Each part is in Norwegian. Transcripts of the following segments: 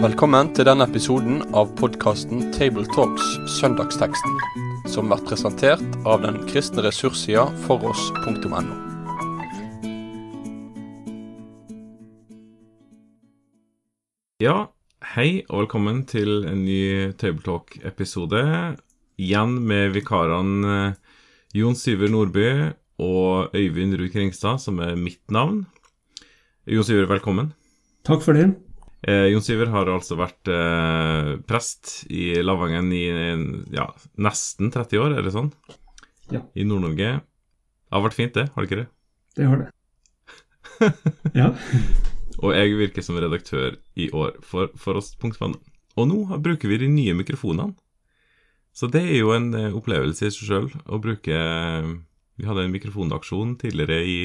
Velkommen til denne episoden av podkasten Tabletalks Søndagsteksten, som blir presentert av den kristne ressurssida foross.no. Ja, hei og velkommen til en ny Tabletalk-episode. Igjen med vikarene eh, Jon Syver Nordby og Øyvind Ruud Kringstad, som er mitt navn. Jon Syver, velkommen. Takk for det. Eh, Jon Syver har altså vært eh, prest i Lavangen i ja, nesten 30 år, er det sånn? Ja. I Nord-Norge. Det har vært fint, det, har det ikke det? Det har det. ja. Og jeg virker som redaktør i år for, for oss Punktvann. Og nå bruker vi de nye mikrofonene. Så det er jo en eh, opplevelse i seg sjøl å bruke Vi hadde en mikrofonaksjon tidligere i,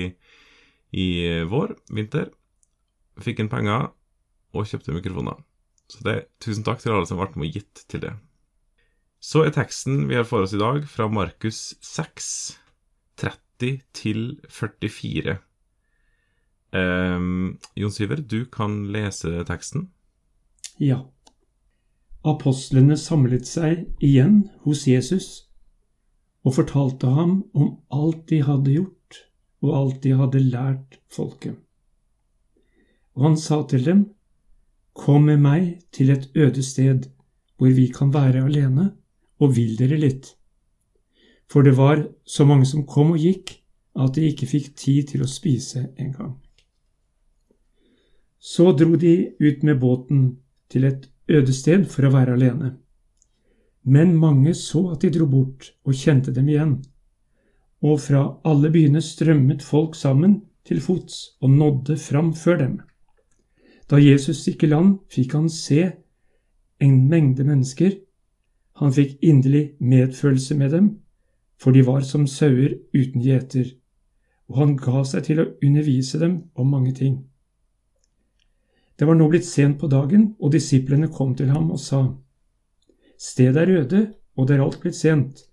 i vår, vinter. Fikk inn penger og kjøpte mikrofoner. Så det, tusen takk til alle som ble med og gitt til det. Så er teksten vi har for oss i dag, fra Markus 6, 30 til 44. Um, Jon Syver, du kan lese teksten. Ja. Apostlene samlet seg igjen hos Jesus og fortalte ham om alt de hadde gjort og alt de hadde lært folket. Og han sa til dem, Kom med meg til et øde sted hvor vi kan være alene, og vil dere litt. For det var så mange som kom og gikk, at de ikke fikk tid til å spise engang. Så dro de ut med båten til et øde sted for å være alene. Men mange så at de dro bort og kjente dem igjen, og fra alle byene strømmet folk sammen til fots og nådde fram før dem. Da Jesus gikk i land, fikk han se en mengde mennesker. Han fikk inderlig medfølelse med dem, for de var som sauer uten gjeter, og han ga seg til å undervise dem om mange ting. Det var nå blitt sent på dagen, og disiplene kom til ham og sa, Stedet er øde, og det er alt blitt sent.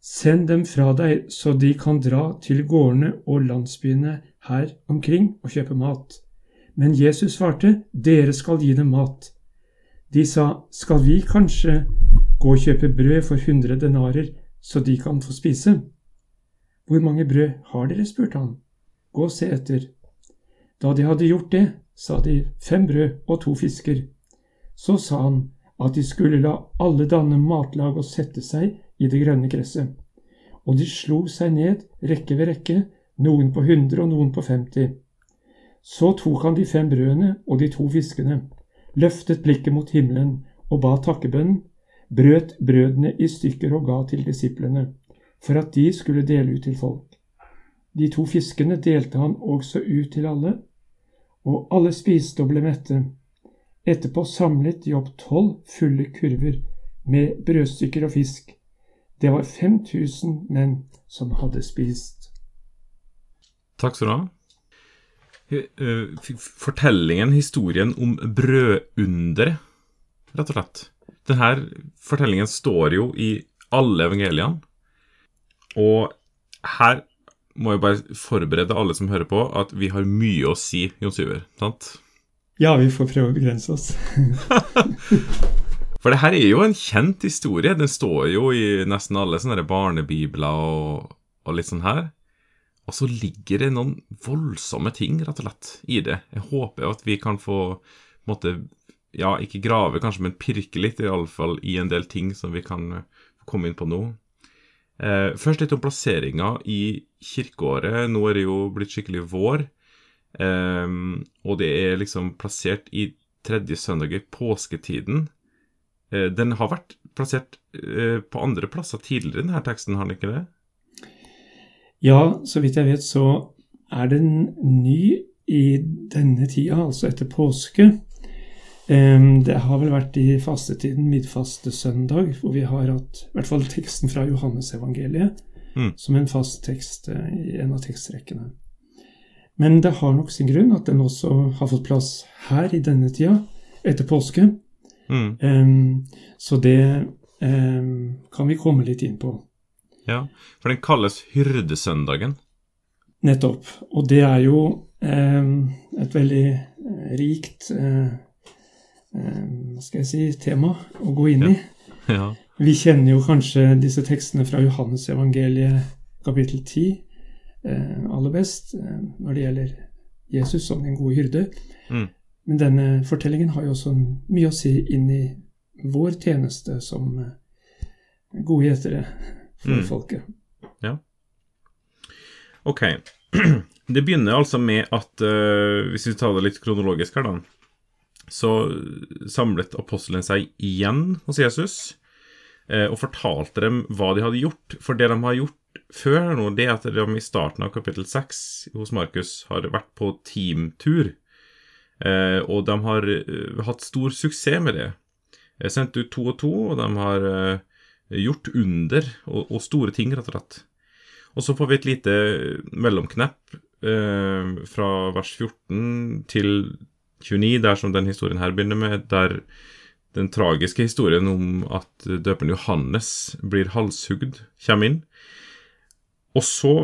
Send dem fra deg, så de kan dra til gårdene og landsbyene her omkring og kjøpe mat. Men Jesus svarte, Dere skal gi dem mat. De sa, Skal vi kanskje gå og kjøpe brød for hundre denarer, så de kan få spise? Hvor mange brød har dere? spurte han. Gå og se etter. Da de hadde gjort det, sa de fem brød og to fisker. Så sa han at de skulle la alle danne matlag og sette seg i det grønne gresset. Og de slo seg ned rekke ved rekke, noen på hundre og noen på femti. Så tok han de fem brødene og de to fiskene, løftet blikket mot himmelen og ba takkebønnen, brøt brødene i stykker og ga til disiplene, for at de skulle dele ut til folk. De to fiskene delte han også ut til alle, og alle spiste og ble mette. Etterpå samlet de opp tolv fulle kurver med brødstykker og fisk. Det var 5000 menn som hadde spist. Takk skal du ha. Fortellingen, historien om brødunderet, rett og slett. Denne fortellingen står jo i alle evangeliene. Og her må jeg bare forberede alle som hører på, at vi har mye å si, Jon Syver. sant? Ja, vi får prøve å begrense oss. For det her er jo en kjent historie. Den står jo i nesten alle sånne barnebibler og, og litt sånn her. Og så ligger det noen voldsomme ting, rett og slett, i det. Jeg håper at vi kan få på en måte, Ja, ikke grave, kanskje, men pirke litt, iallfall i en del ting som vi kan komme inn på nå. Eh, først litt om plasseringa i kirkeåret. Nå er det jo blitt skikkelig vår. Eh, og det er liksom plassert i tredje søndag i påsketiden. Uh, den har vært plassert uh, på andre plasser tidligere, denne teksten, har den ikke det? Ja, så vidt jeg vet så er den ny i denne tida, altså etter påske. Det har vel vært i fastetiden, midfastesøndag, hvor vi har hatt i hvert fall teksten fra Johannesevangeliet mm. som en fast tekst uh, i en av tekstrekkene. Men det har nok sin grunn at den også har fått plass her i denne tida, etter påske. Mm. Um, så det um, kan vi komme litt inn på. Ja, for den kalles hyrdesøndagen. Nettopp. Og det er jo um, et veldig eh, rikt uh, hva skal jeg si, tema å gå inn i. Ja. Vi kjenner jo kanskje disse tekstene fra Johannes evangeliet kapittel 10 eh, aller best eh, når det gjelder Jesus som den gode hyrde. Mm. Men denne fortellingen har jo også mye å si inn i vår tjeneste som eh, gode gjetere for Mm. folket. Ok. Det begynner altså med at uh, Hvis vi tar det litt kronologisk her, da. Så samlet apostelen seg igjen hos Jesus uh, og fortalte dem hva de hadde gjort. For det de har gjort før nå, det at de i starten av kapittel 6 hos Markus har vært på teamtur. Eh, og de har eh, hatt stor suksess med det. Jeg sendte ut to og to, og de har eh, gjort under og, og store ting, rett og slett. Og så får vi et lite mellomknepp eh, fra vers 14 til 29, der som den historien her begynner med, der den tragiske historien om at døperen Johannes blir halshugd, kommer inn. Og så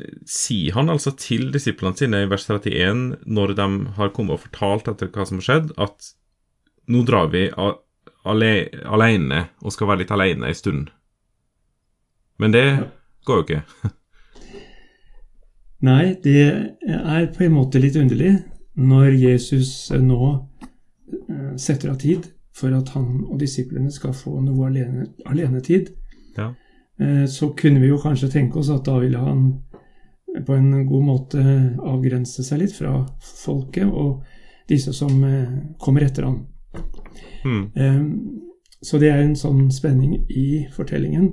eh, sier han altså til disiplene sine i vers 31, når de har kommet og fortalt etter hva som har skjedd, at nå drar vi alene og skal være litt alene en stund. Men det går jo ikke. Nei, det er på en måte litt underlig når Jesus nå eh, setter av tid for at han og disiplene skal få noe alene, tid, Ja. Eh, Så kunne vi jo kanskje tenke oss at da ville han på en god måte avgrense seg litt fra folket og disse som eh, kommer etter ham. Hmm. Eh, Så det er en sånn spenning i fortellingen.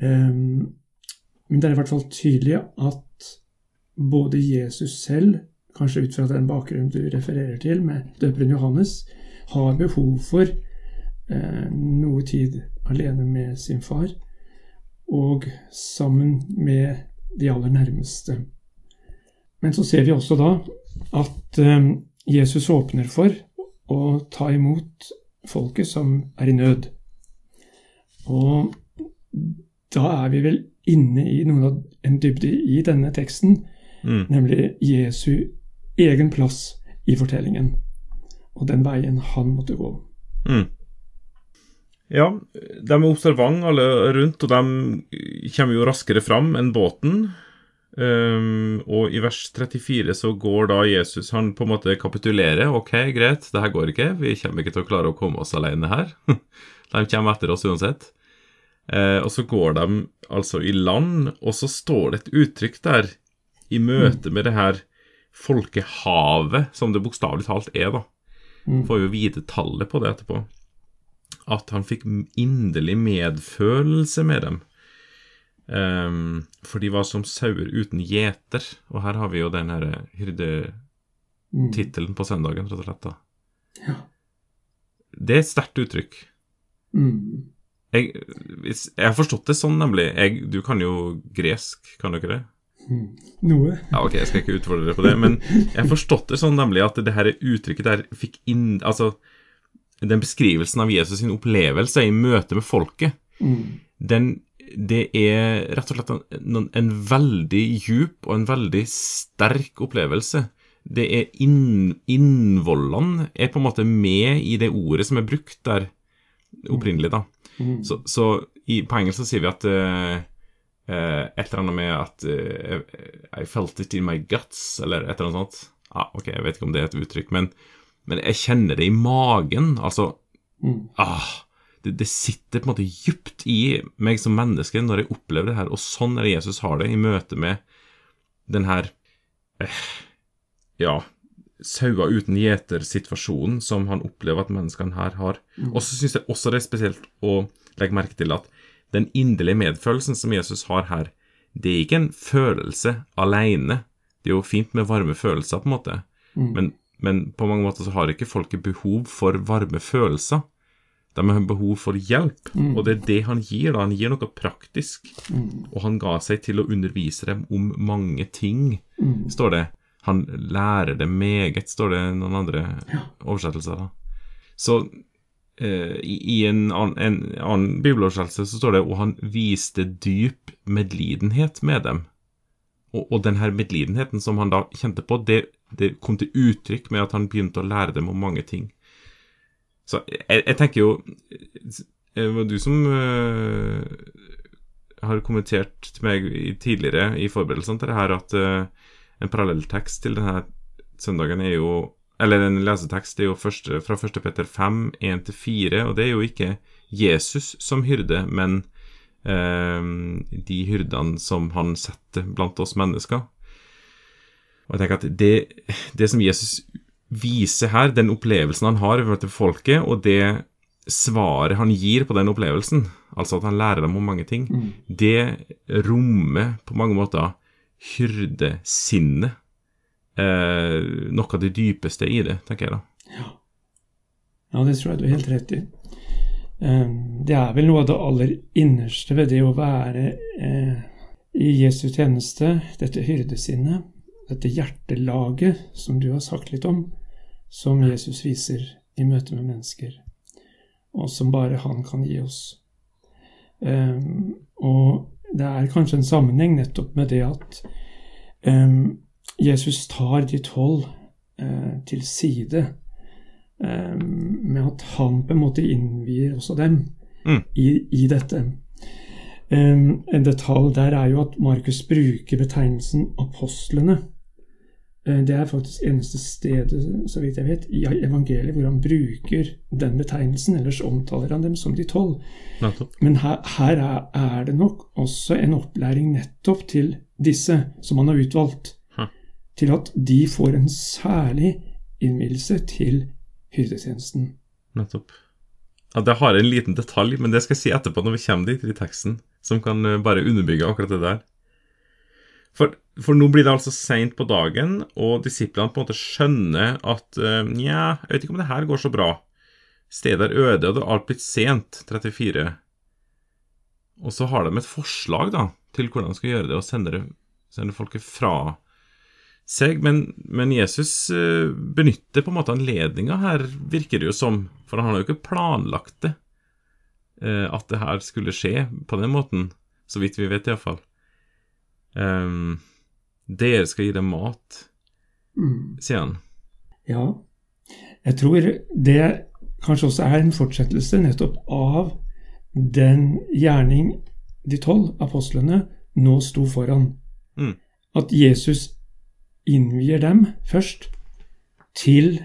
Men det er i hvert fall tydelig at både Jesus selv, kanskje ut fra den bakgrunnen du refererer til med døperen Johannes, har behov for noe tid alene med sin far, og sammen med de aller nærmeste. Men så ser vi også da at eh, Jesus åpner for å ta imot folket som er i nød. Og da er vi vel inne i noen av en dybde i denne teksten, Mm. nemlig Jesu egen plass i fortellingen, og den veien han måtte gå. Mm. Ja, de er observant alle rundt, og de kommer jo raskere fram enn båten. Um, og i vers 34 så går da Jesus Han på en måte kapitulerer. Ok, greit, det her går ikke. Vi kommer ikke til å klare å komme oss alene her. de kommer etter oss uansett. Uh, og så går de altså i land, og så står det et uttrykk der i møte med det her folkehavet, som det bokstavelig talt er, da. Mm. Får jo vite tallet på det etterpå. At han fikk inderlig medfølelse med dem. Um, for de var som sauer uten gjeter. Og her har vi jo den herre hyrdetittelen Mm. på søndagen, rett og slett. da. Ja. Det er et sterkt uttrykk. Mm. Jeg, jeg har forstått det sånn, nemlig. Jeg, du kan jo gresk, kan du ikke det? Mm. Noe. Ja, ok, jeg skal ikke utfordre deg på det, men jeg har forstått det sånn nemlig at det her uttrykket der fikk inn Altså, den beskrivelsen av Jesus sin opplevelse i møte med folket, Mm. den Det er rett og slett en, en veldig djup og en veldig sterk opplevelse. Det er inn, Innvollene er på en måte med i det ordet som er brukt der opprinnelig, da. Mm. Så, så i, på engelsk så sier vi at uh, uh, et eller annet med at uh, I felt it in my guts, eller et eller annet sånt. Ja, ok, jeg vet ikke om det er et uttrykk, men, men jeg kjenner det i magen. Altså Mm. ah, det, det sitter på en måte djupt i meg som menneske når jeg opplever det her, og sånn er det Jesus har det i møte med den her eh, Ja, sauer uten gjeter-situasjonen som han opplever at menneskene her har. Og så syns jeg også det er spesielt å legge merke til at den inderlige medfølelsen som Jesus har her, det er ikke en følelse alene. Det er jo fint med varme følelser, på en måte, Mm. men, men på mange måter så har ikke folket behov for varme følelser. De har behov for hjelp, Mm. og det er det han gir. da, Han gir noe praktisk. Mm. Og han ga seg til å undervise dem om mange ting, Mm. står det. Han lærer det meget, står det i noen andre Ja. oversettelser. da. Så eh, i, en, annen, en annen bibeloversettelse så står det og han viste dyp medlidenhet med dem. og, og den her medlidenheten som han da kjente på, det, det, kom til uttrykk med at han begynte å lære dem om mange ting. Så jeg, jeg tenker jo Det var du som uh, har kommentert til meg tidligere i forberedelsene til det her at uh, en parallelltekst til denne søndagen er jo Eller en lesetekst er jo første, fra 1. Peter 5, 1-4, og det er jo ikke Jesus som hyrde, men uh, de hyrdene som han setter blant oss mennesker. Og jeg tenker at det, det som Jesus viser her, den opplevelsen han har over til folket, og det svaret han gir på den opplevelsen, altså at han lærer dem om mange ting, mm. det rommer på mange måter hyrdesinnet. Eh, noe av det dypeste i det, tenker jeg da. Ja. ja, det tror jeg du er helt rett i. Um, det er vel noe av det aller innerste ved det å være eh, i Jesu tjeneste, dette hyrdesinnet dette hjertelaget som du har sagt litt om, som Jesus viser i møte med mennesker, og som bare han kan gi oss. Um, og det er kanskje en sammenheng nettopp med det at um, Jesus tar de tolv uh, til side, um, med at han på en måte innvier også dem mm. i, i, dette. en detalj der er jo at Markus bruker betegnelsen apostlene Eh, det er faktisk eneste stedet, så vidt jeg vet, i evangeliet hvor han bruker den betegnelsen. Ellers omtaler han dem som de tolv. Men her, her er, er, det nok også en opplæring nettopp til disse som han har utvalgt. Hæ. Til at de får en særlig innvielse til hyrdetjenesten. Nettopp. Ja, Det har en liten detalj, men det skal jeg si etterpå når vi kommer dit i teksten, som kan eh, bare underbygge akkurat det der. For, for, nå blir det altså seint på dagen, og disiplene på en måte skjønner at uh, Nja, jeg vet ikke om det her går så bra. Stedet er øde, og det har alt blitt sent. 34. Og så har de et forslag da, til hvordan de skal gjøre det, og sende, sender folket fra seg. Men, men Jesus uh, benytter på en måte anledninga her, virker det jo som. For han har jo ikke planlagt det, uh, at det her skulle skje på den måten. Så vidt vi vet, iallfall. Um, dere skal gi dem mat, mm. sier han. Ja. Jeg tror det kanskje også er en fortsettelse nettopp av den gjerning de tolv apostlene nå sto foran. Mm. At Jesus innvier dem først til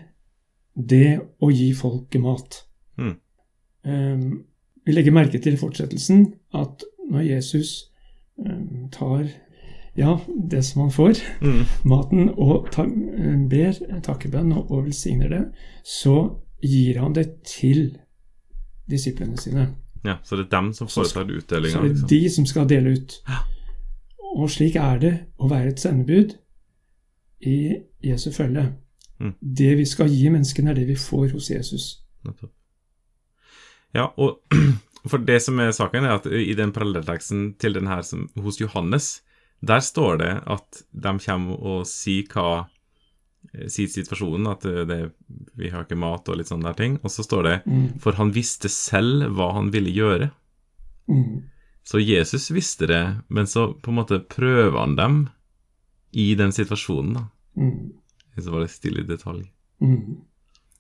det å gi folket mat. Mm. Um, vi legger merke til fortsettelsen at når Jesus um, tar ja, det som han får, mm. maten, og ta, ber takkebønn og, og velsigner det, så gir han det til disiplene sine. Ja, Så det er dem som foretar utdelinga? Så det er liksom. de som skal dele ut. Og slik er det å være et sendebud i Jesu følge. Mm. Det vi skal gi menneskene, er det vi får hos Jesus. Ja, og for det som er saken, er at i den parallellteksten til den her som, hos Johannes, der står det at de kommer og sier hva eh, Sier situasjonen, at eh, det, vi har ikke mat og litt sånne der ting. Og så står det mm. For han visste selv hva han ville gjøre. Mm. Så Jesus visste det, men så på en måte prøver han dem i den situasjonen, da. Mm. Så var det stille i detalj. Mm.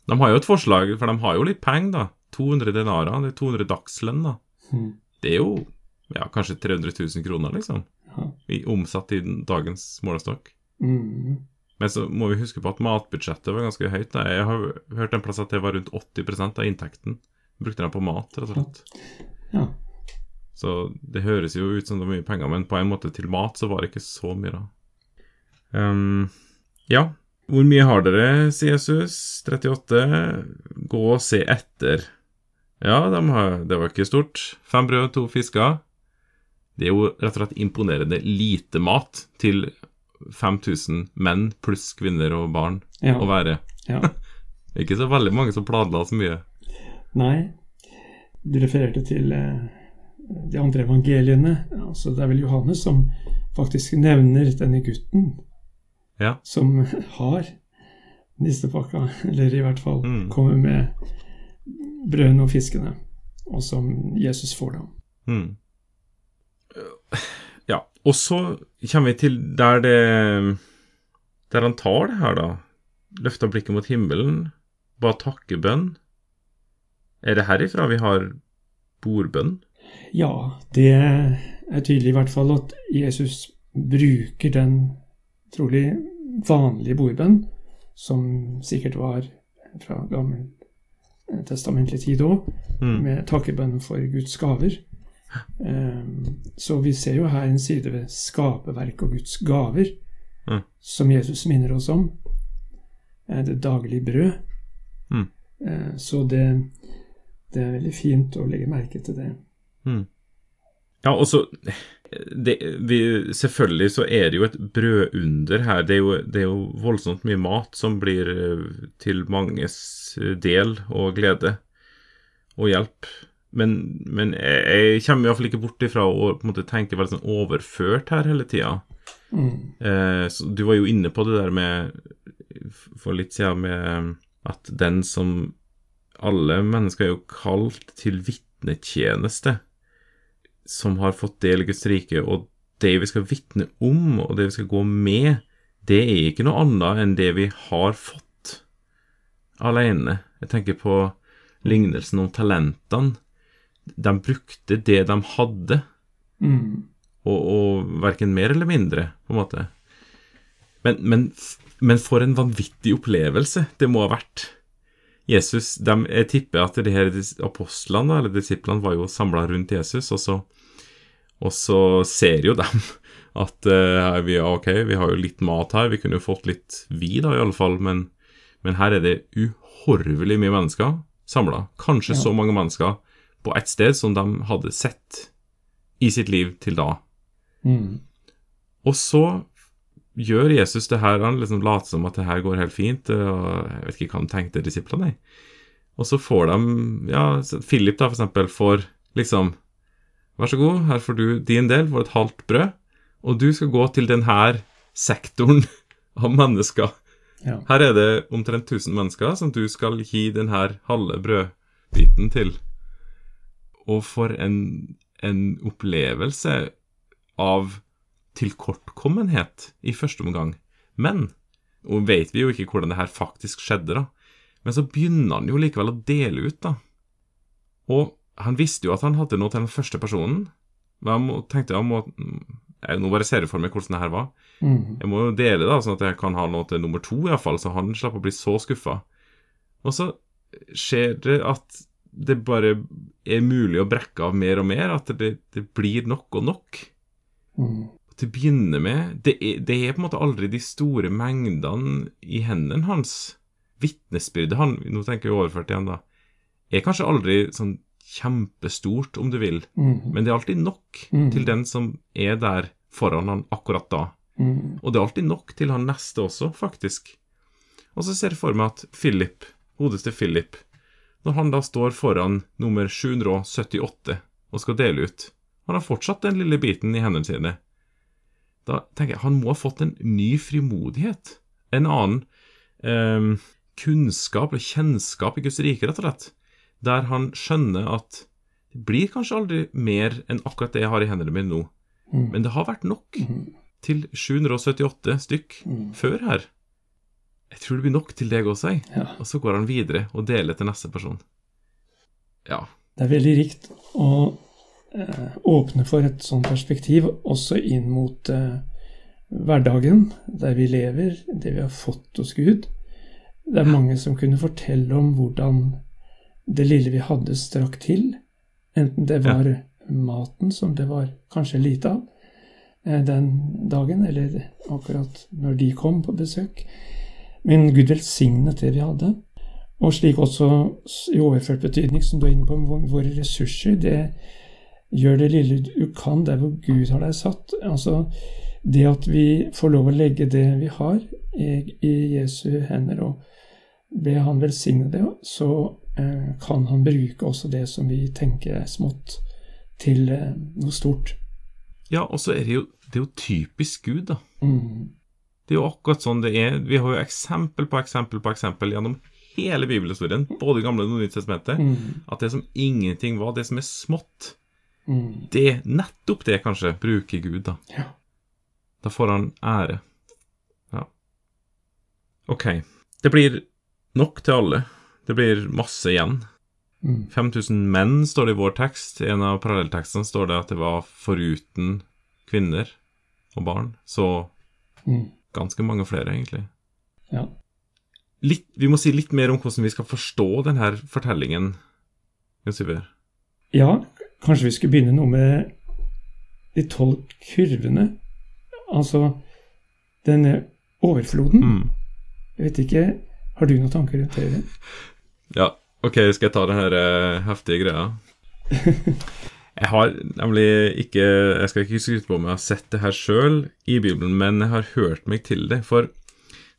De har jo et forslag, for de har jo litt penger, da. 200 denarer, det er 200 dagslønn, da. Mm. Det er jo ja, kanskje 300 000 kroner, liksom i, omsatt i dagens målestokk. Mm. Men så må vi huske på at matbudsjettet var ganske høyt. Da. Jeg har hørt en plass at det var rundt 80% av inntekten. Brukte de på mat, rett og slett. Ja. Så det høres jo ut som det var mye penger, men på en måte til mat så var det ikke så mye, da. Um, ja. Hvor mye har dere, sier Jesus. 38. Gå og se etter. Ja, de har, det var ikke stort. Fem brød, to fisker. Det er jo rett og slett imponerende lite mat til 5000 menn pluss kvinner og barn ja. å være. Ja. ikke så veldig mange som planla så mye. Nei. Du refererte til eh, de andre evangeliene. Altså, det er vel Johannes som faktisk nevner denne gutten ja. som har nistepakka, eller i hvert fall mm. kommer med brødene og fiskene, og som Jesus får da. Mm. Ja, Og så kommer vi til der det Der han tar det her, da. Løfter blikket mot himmelen, ba takkebønn. Er det herifra vi har bordbønn? Ja, det er tydelig i hvert fall at Jesus bruker den trolig vanlige bordbønn, som sikkert var fra gammel eh, testamentlig tid òg, Mm. med takkebønn for Guds gaver. Eh, Så vi ser jo her en side ved skaperverket og Guds gaver, Mm. som Jesus minner oss om. Eh, Det daglige brød. Mm. Eh, Så det, det er veldig fint å legge merke til det. Mm. Ja, og så det, vi, Selvfølgelig så er det jo et brødunder her. Det er, jo, det er jo voldsomt mye mat som blir eh, til manges del og glede og hjelp. Men, men jeg, jeg kommer iallfall ikke bort ifra å på en måte tenke veldig sånn overført her hele tida. Mm. Eh, så du var jo inne på det der med For litt siden med at den som Alle mennesker er jo kalt til vitnetjeneste, som har fått del i Guds rike, og det vi skal vitne om, og det vi skal gå med, det er ikke noe annet enn det vi har fått alene. Jeg tenker på lignelsen om talentene. De brukte det de hadde, Mm. og, og verken mer eller mindre, på en måte. Men, men, men for en vanvittig opplevelse det må ha vært. Jesus, de, Jeg tipper at de her apostlene, eller disiplene, var jo samla rundt Jesus, og så, og så ser jo dem at uh, vi, ok, vi har jo litt mat her, vi kunne jo fått litt vi, da, i alle fall, men, men her er det uhorvelig mye mennesker samla. Kanskje Ja. så mange mennesker på ett sted som de hadde sett i sitt liv til da. Mm. Og så gjør Jesus det her, han liksom later som at det her går helt fint, og jeg vet ikke hva han tenkte disiplene. Og så får de, ja, Philip da for eksempel får liksom, vær så god, her får du din del, får et halvt brød, og du skal gå til denne sektoren av mennesker. Ja. Her er det omtrent 1000 mennesker som du skal gi denne halve brødbiten til. Og for en, en opplevelse av tilkortkommenhet i første omgang. Men og vet vi jo ikke hvordan det her faktisk skjedde, da. Men så begynner han jo likevel å dele ut, da. Og han visste jo at han hadde noe til den første personen. Men han tenkte jeg må jeg, Nå bare ser jeg for meg hvordan det her var. Mm. Jeg må jo dele, da, sånn at jeg kan ha noe til nummer to, iallfall, så han slapp å bli så skuffa. Og så skjer det at det bare er mulig å brekke av mer og mer, at det, det blir nok og nok. Mm. Til å begynne med, det er, det er på en måte aldri de store mengdene i hendene hans. Vitnesbyrdet han, nå tenker jeg overført igjen, da, er kanskje aldri sånn kjempestort, om du vil, Mm. men det er alltid nok Mm. til den som er der foran han akkurat da. Mm. Og det er alltid nok til han neste også, faktisk. Og så ser jeg for meg at Philip, godeste Philip, når han da står foran nummer 778 og skal dele ut Han har fortsatt den lille biten i hendene sine. Da tenker jeg han må ha fått en ny frimodighet. En annen eh, kunnskap og kjennskap i Guds rike, rett og slett. Der han skjønner at det blir kanskje aldri mer enn akkurat det jeg har i hendene mine nå. Mm. Men det har vært nok Mm. til 778 stykk Mm. før her. Jeg tror det blir nok til deg også, jeg. Ja. Og så går han videre og deler til neste person. Ja. Det er veldig rikt å eh, åpne for et sånt perspektiv, også inn mot eh, hverdagen, der vi lever, det vi har fått hos Gud. Det er mange som kunne fortelle om hvordan det lille vi hadde, strakk til. Enten det var maten, som det var kanskje lite av eh, den dagen, eller akkurat når de kom på besøk. Men Gud velsignet det vi hadde. Og slik også i overført betydning, som du er inne på, med våre ressurser, det gjør det lille du kan der hvor Gud har deg satt. Altså det at vi får lov å legge det vi har, i, Jesu hender, og be Han velsigne det, så eh, kan Han bruke også det som vi tenker er smått, til eh, noe stort. Ja, og så er det jo, det er jo typisk Gud, da. Mm. Det er jo akkurat sånn det er. Vi har jo eksempel på eksempel på eksempel gjennom hele bibelhistorien, både Gamle og Nye testamentet, Mm. at det som ingenting var, det som er smått, Mm. Det, nettopp det, kanskje, bruker Gud, da. Ja. Da får han ære. Ja. Ok. Det blir nok til alle. Det blir masse igjen. Mm. 5000 menn står det i vår tekst. I en av parallelltekstene står det at det var foruten kvinner og barn. Så Mm. Ganske mange flere, egentlig. Ja. Litt, vi må si litt mer om hvordan vi skal forstå denne fortellingen. Jon Syver. ja, kanskje vi skulle begynne noe med de tolv kurvene. Altså denne overfloden. Mm. Jeg vet ikke Har du noen tanker rundt det? Ja, ok, skal jeg ta den her eh, heftige greia? Jeg har nemlig ikke Jeg skal ikke skryte på om jeg har sett det her sjøl i Bibelen, men jeg har hørt meg til det. For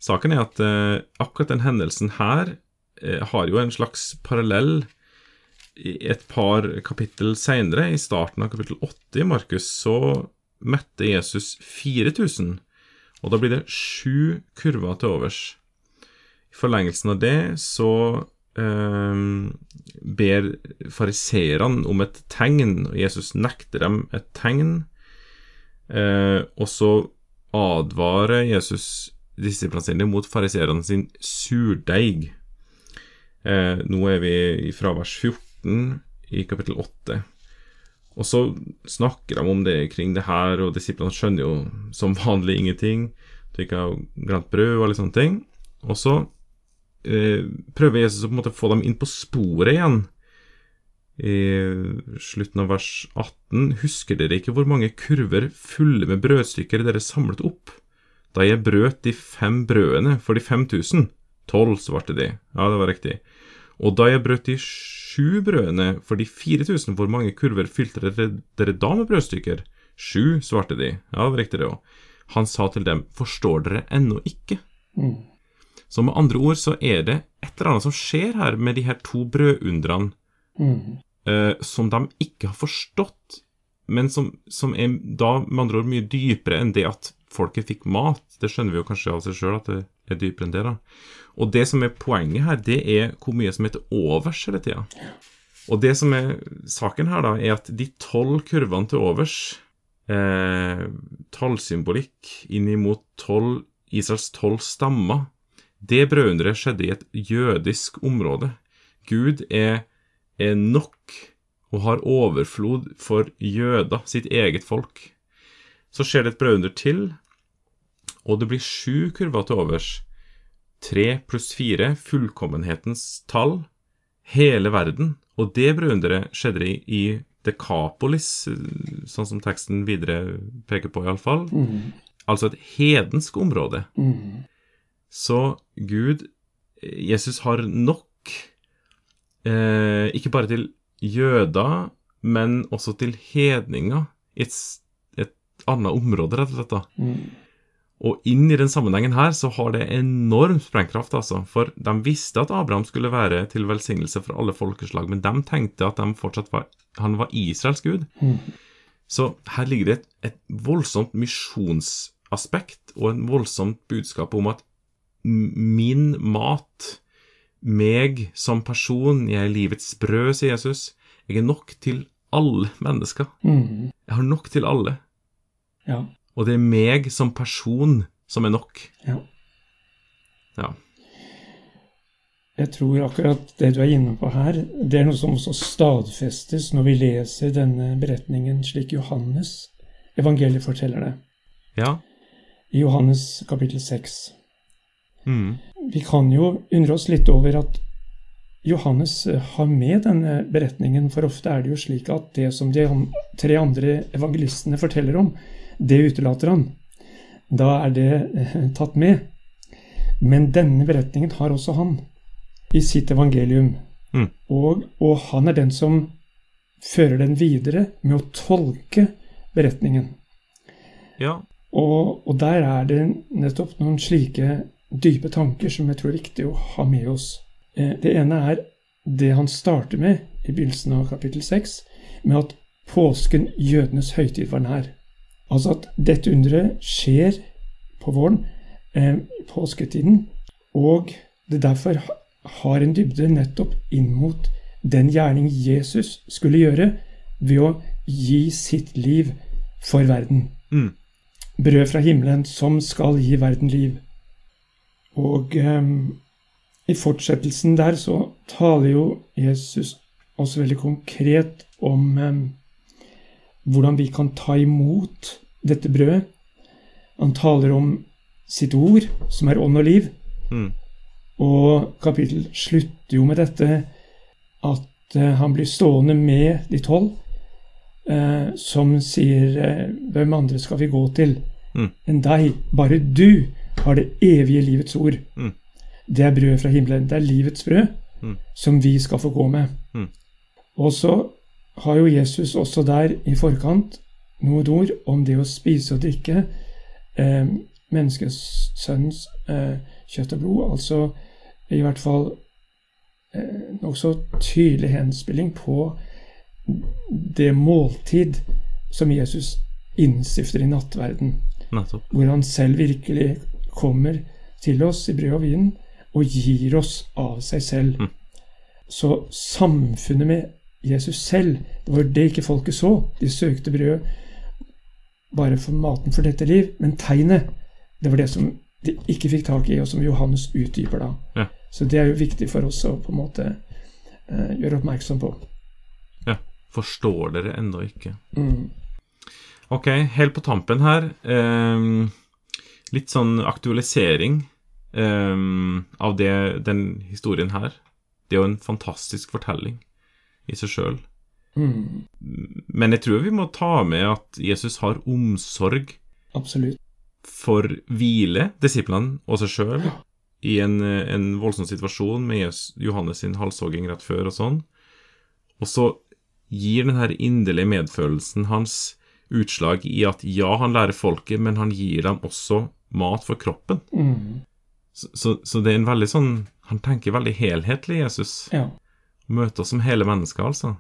saken er at eh, akkurat den hendelsen her eh, har jo en slags parallell et par kapittel seinere, i starten av kapittel 8 i Markus, så mette Jesus 4000, og da blir det sju kurver til overs. I forlengelsen av det så ber fariseerne om et tegn, og Jesus nekter dem et tegn. Eh, og så advarer Jesus disiplene sine mot fariseerne sin surdeig. Eh, nå er vi fra vers 14 i kapittel 8. Og så snakker de om det kring det her, og disiplene skjønner jo som vanlig ingenting. De ikke har glemt brød og alle sånne ting. Og så prøver Jesus å på en måte få dem inn på sporet igjen. I slutten av vers 18.: Husker dere ikke hvor mange kurver fulle med brødstykker dere samlet opp? Da jeg brøt de fem brødene for de 5000? Tolv, svarte de. Ja, det var riktig. Og da jeg brøt de sju brødene for de 4000, hvor mange kurver fylte dere, dere da med brødstykker? Sju, svarte de. Ja, det var riktig, det òg. Han sa til dem, forstår dere ennå ikke? Mm. Så med andre ord så er det et eller annet som skjer her med de her to brødundrene Mm. uh, som de ikke har forstått, men som, som er da med andre ord mye dypere enn det at folket fikk mat. Det skjønner vi jo kanskje av seg sjøl at det er dypere enn det. da. Og det som er poenget her, det er hvor mye som er til overs hele tida. Og det som er saken her, da, er at de tolv kurvene til overs, eh, tallsymbolikk innimot 12, Israels tolv stammer, det brødunderet skjedde i et jødisk område. Gud er, er nok og har overflod for jøder, sitt eget folk. Så skjer det et brødunder til, og det blir sju kurver til overs. Tre pluss fire, fullkommenhetens tall, hele verden. Og det brødunderet skjedde i, i Dekapolis, sånn som teksten videre peker på, iallfall. Mm. Altså et hedensk område. Mm. Så Gud, Jesus har nok, eh, ikke bare til jøder, men også til hedninger i et, et annet område, rett og slett. da. Mm. Og inn i den sammenhengen her så har det enorm sprengkraft, altså. For de visste at Abraham skulle være til velsignelse for alle folkeslag, men de tenkte at de fortsatt var, han var Israels gud. Mm. Så her ligger det et, et voldsomt misjonsaspekt og en voldsomt budskap om at min mat, meg som person, jeg er livets brød, sier Jesus, jeg er nok til alle mennesker. Mm. Jeg har nok til alle. Ja. Og det er meg som person som er nok. ja. Ja. Jeg tror akkurat det du er inne på her, det er noe som også stadfestes når vi leser denne beretningen slik Johannes evangeliet forteller det. Ja. I Johannes kapittel 6. Mm. Vi kan jo undre oss litt over at Johannes eh, har med denne beretningen, for ofte er det jo slik at det som de tre andre evangelistene forteller om, det utelater han. Da er det eh, tatt med. Men denne beretningen har også han i sitt evangelium. Mm. Og, og han er den som fører den videre med å tolke beretningen. Ja. Og, og der er det nettopp noen slike dype tanker som jeg tror er viktig å ha med oss. Eh, Det ene er det han starter med i begynnelsen av kapittel 6, med at påsken, jødenes høytid, var nær. Altså at dette underet skjer på våren, eh, påsketiden, og det derfor har en dybde nettopp inn mot den gjerning Jesus skulle gjøre ved å gi sitt liv for verden. Mm. Brød fra himmelen som skal gi verden liv. Og eh, i fortsettelsen der så taler jo Jesus også veldig konkret om eh, hvordan vi kan ta imot dette brødet. Han taler om sitt ord, som er ånd og liv. Mm. Og kapittel slutter jo med dette at eh, han blir stående med de tolv, eh, som sier eh, Hvem andre skal vi gå til Mm. enn deg? Bare du har det evige livets ord. Mm. Det er brød fra himmelen. Det er livets brød Mm. som vi skal få gå med. Mm. Og så har jo Jesus også der i forkant noen ord om det å spise og drikke eh, menneskesønnens eh, kjøtt og blod. Altså i hvert fall eh, nokså tydelig henspilling på det måltid som Jesus innstifter i nattverden Nettopp. hvor han selv virkelig kommer til oss i brød og vin og gir oss av seg selv. Mm. Så samfunnet med Jesus selv, det var det ikke folket så. De søkte brød bare for maten for dette liv, men tegnet, det var det som de ikke fikk tak i, og som Johannes utdyper da. Ja. Så det er jo viktig for oss å på en måte eh, gjøre oppmerksom på. Ja. Forstår dere ennå ikke? Mm. Ok, helt på tampen her ehm, Litt sånn aktualisering um, av det, den historien her. Det er jo en fantastisk fortelling i seg sjøl. Mm. Men jeg tror vi må ta med at Jesus har omsorg Absolutt. for hvile, disiplene og seg sjøl, i en, en voldsom situasjon med Jesus, Johannes sin halshogging rett før og sånn. Og så gir den her inderlige medfølelsen hans utslag i at ja, han lærer folket, men han gir dem også mat for kroppen. Mm. Så, så, så det er en veldig sånn Han tenker veldig helhetlig, Jesus. Ja. Møter oss som hele mennesker, altså.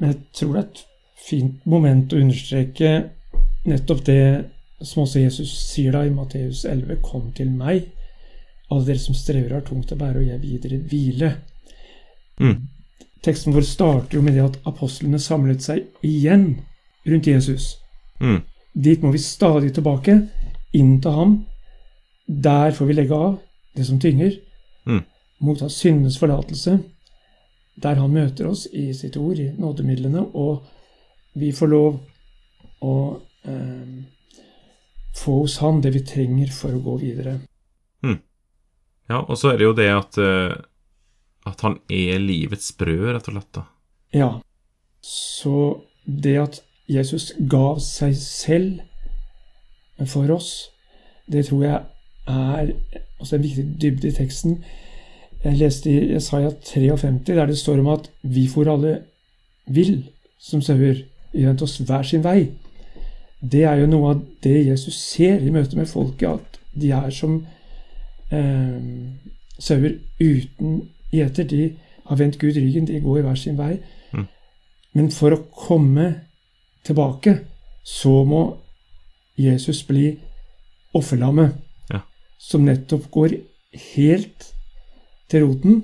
Men jeg tror det er et fint moment å understreke nettopp det som også Jesus sier da i Matteus 11.: Kom til meg, alle dere som strever har tungt å bære, og jeg dere hvile. Mm. Teksten vår starter jo med det at apostlene samlet seg igjen rundt Jesus. Mm. Dit må vi stadig tilbake, inn til ham. Der får vi legge av det som tynger, Mm. motta syndenes forlatelse, der han møter oss i sitt ord, i nådemidlene, og vi får lov å eh, få hos han det vi trenger for å gå videre. Ja, og så er det jo det at eh, At han er livets brød, rett og slett. da. Ja, så det at Jesus gav seg selv for oss, det tror jeg er også en viktig dybde i teksten. Jeg leste i Jesaja 53, der det står om at vi for alle vil som sauer, vendte oss hver sin vei. Det er jo noe av det Jesus ser i møte med folket, at de er som eh, sauer uten gjeter. De har vendt Gud ryggen, de går hver sin vei. Mm. Men for å komme tilbake, så må Jesus bli offerlammet, Ja. som nettopp går helt til roten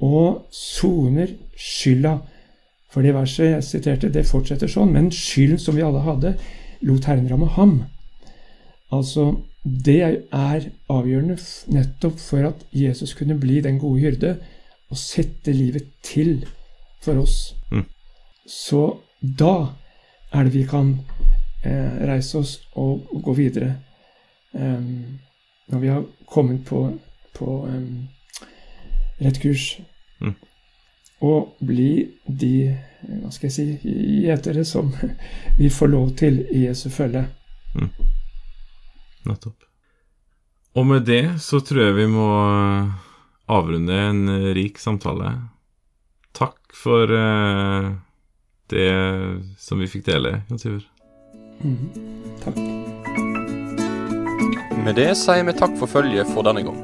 og soner skylda. For det verset jeg siterte, det fortsetter sånn. Men skylden som vi alle hadde, lot Herren ramme ham. Altså, det er avgjørende nettopp for at Jesus kunne bli den gode hyrde og sette livet til for oss. Mm. Så da er det vi kan eh, reise oss og, og gå videre. Em, når vi har kommet på, på em, rett kurs. Mm. Og bli de hva skal jeg si, gjetere som vi får lov til i Jesu følge. Nettopp. Og med det så tror jeg vi må eh, avrunde en rik samtale. Takk for eh, det som vi fikk dele, Jon Sivert. Mhm. Takk. Med det sier vi takk for følget for denne gang.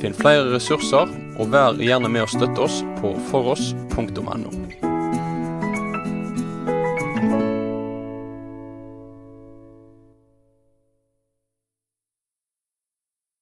Finn flere ressurser, og vær gjerne med å støtte oss på foross.no.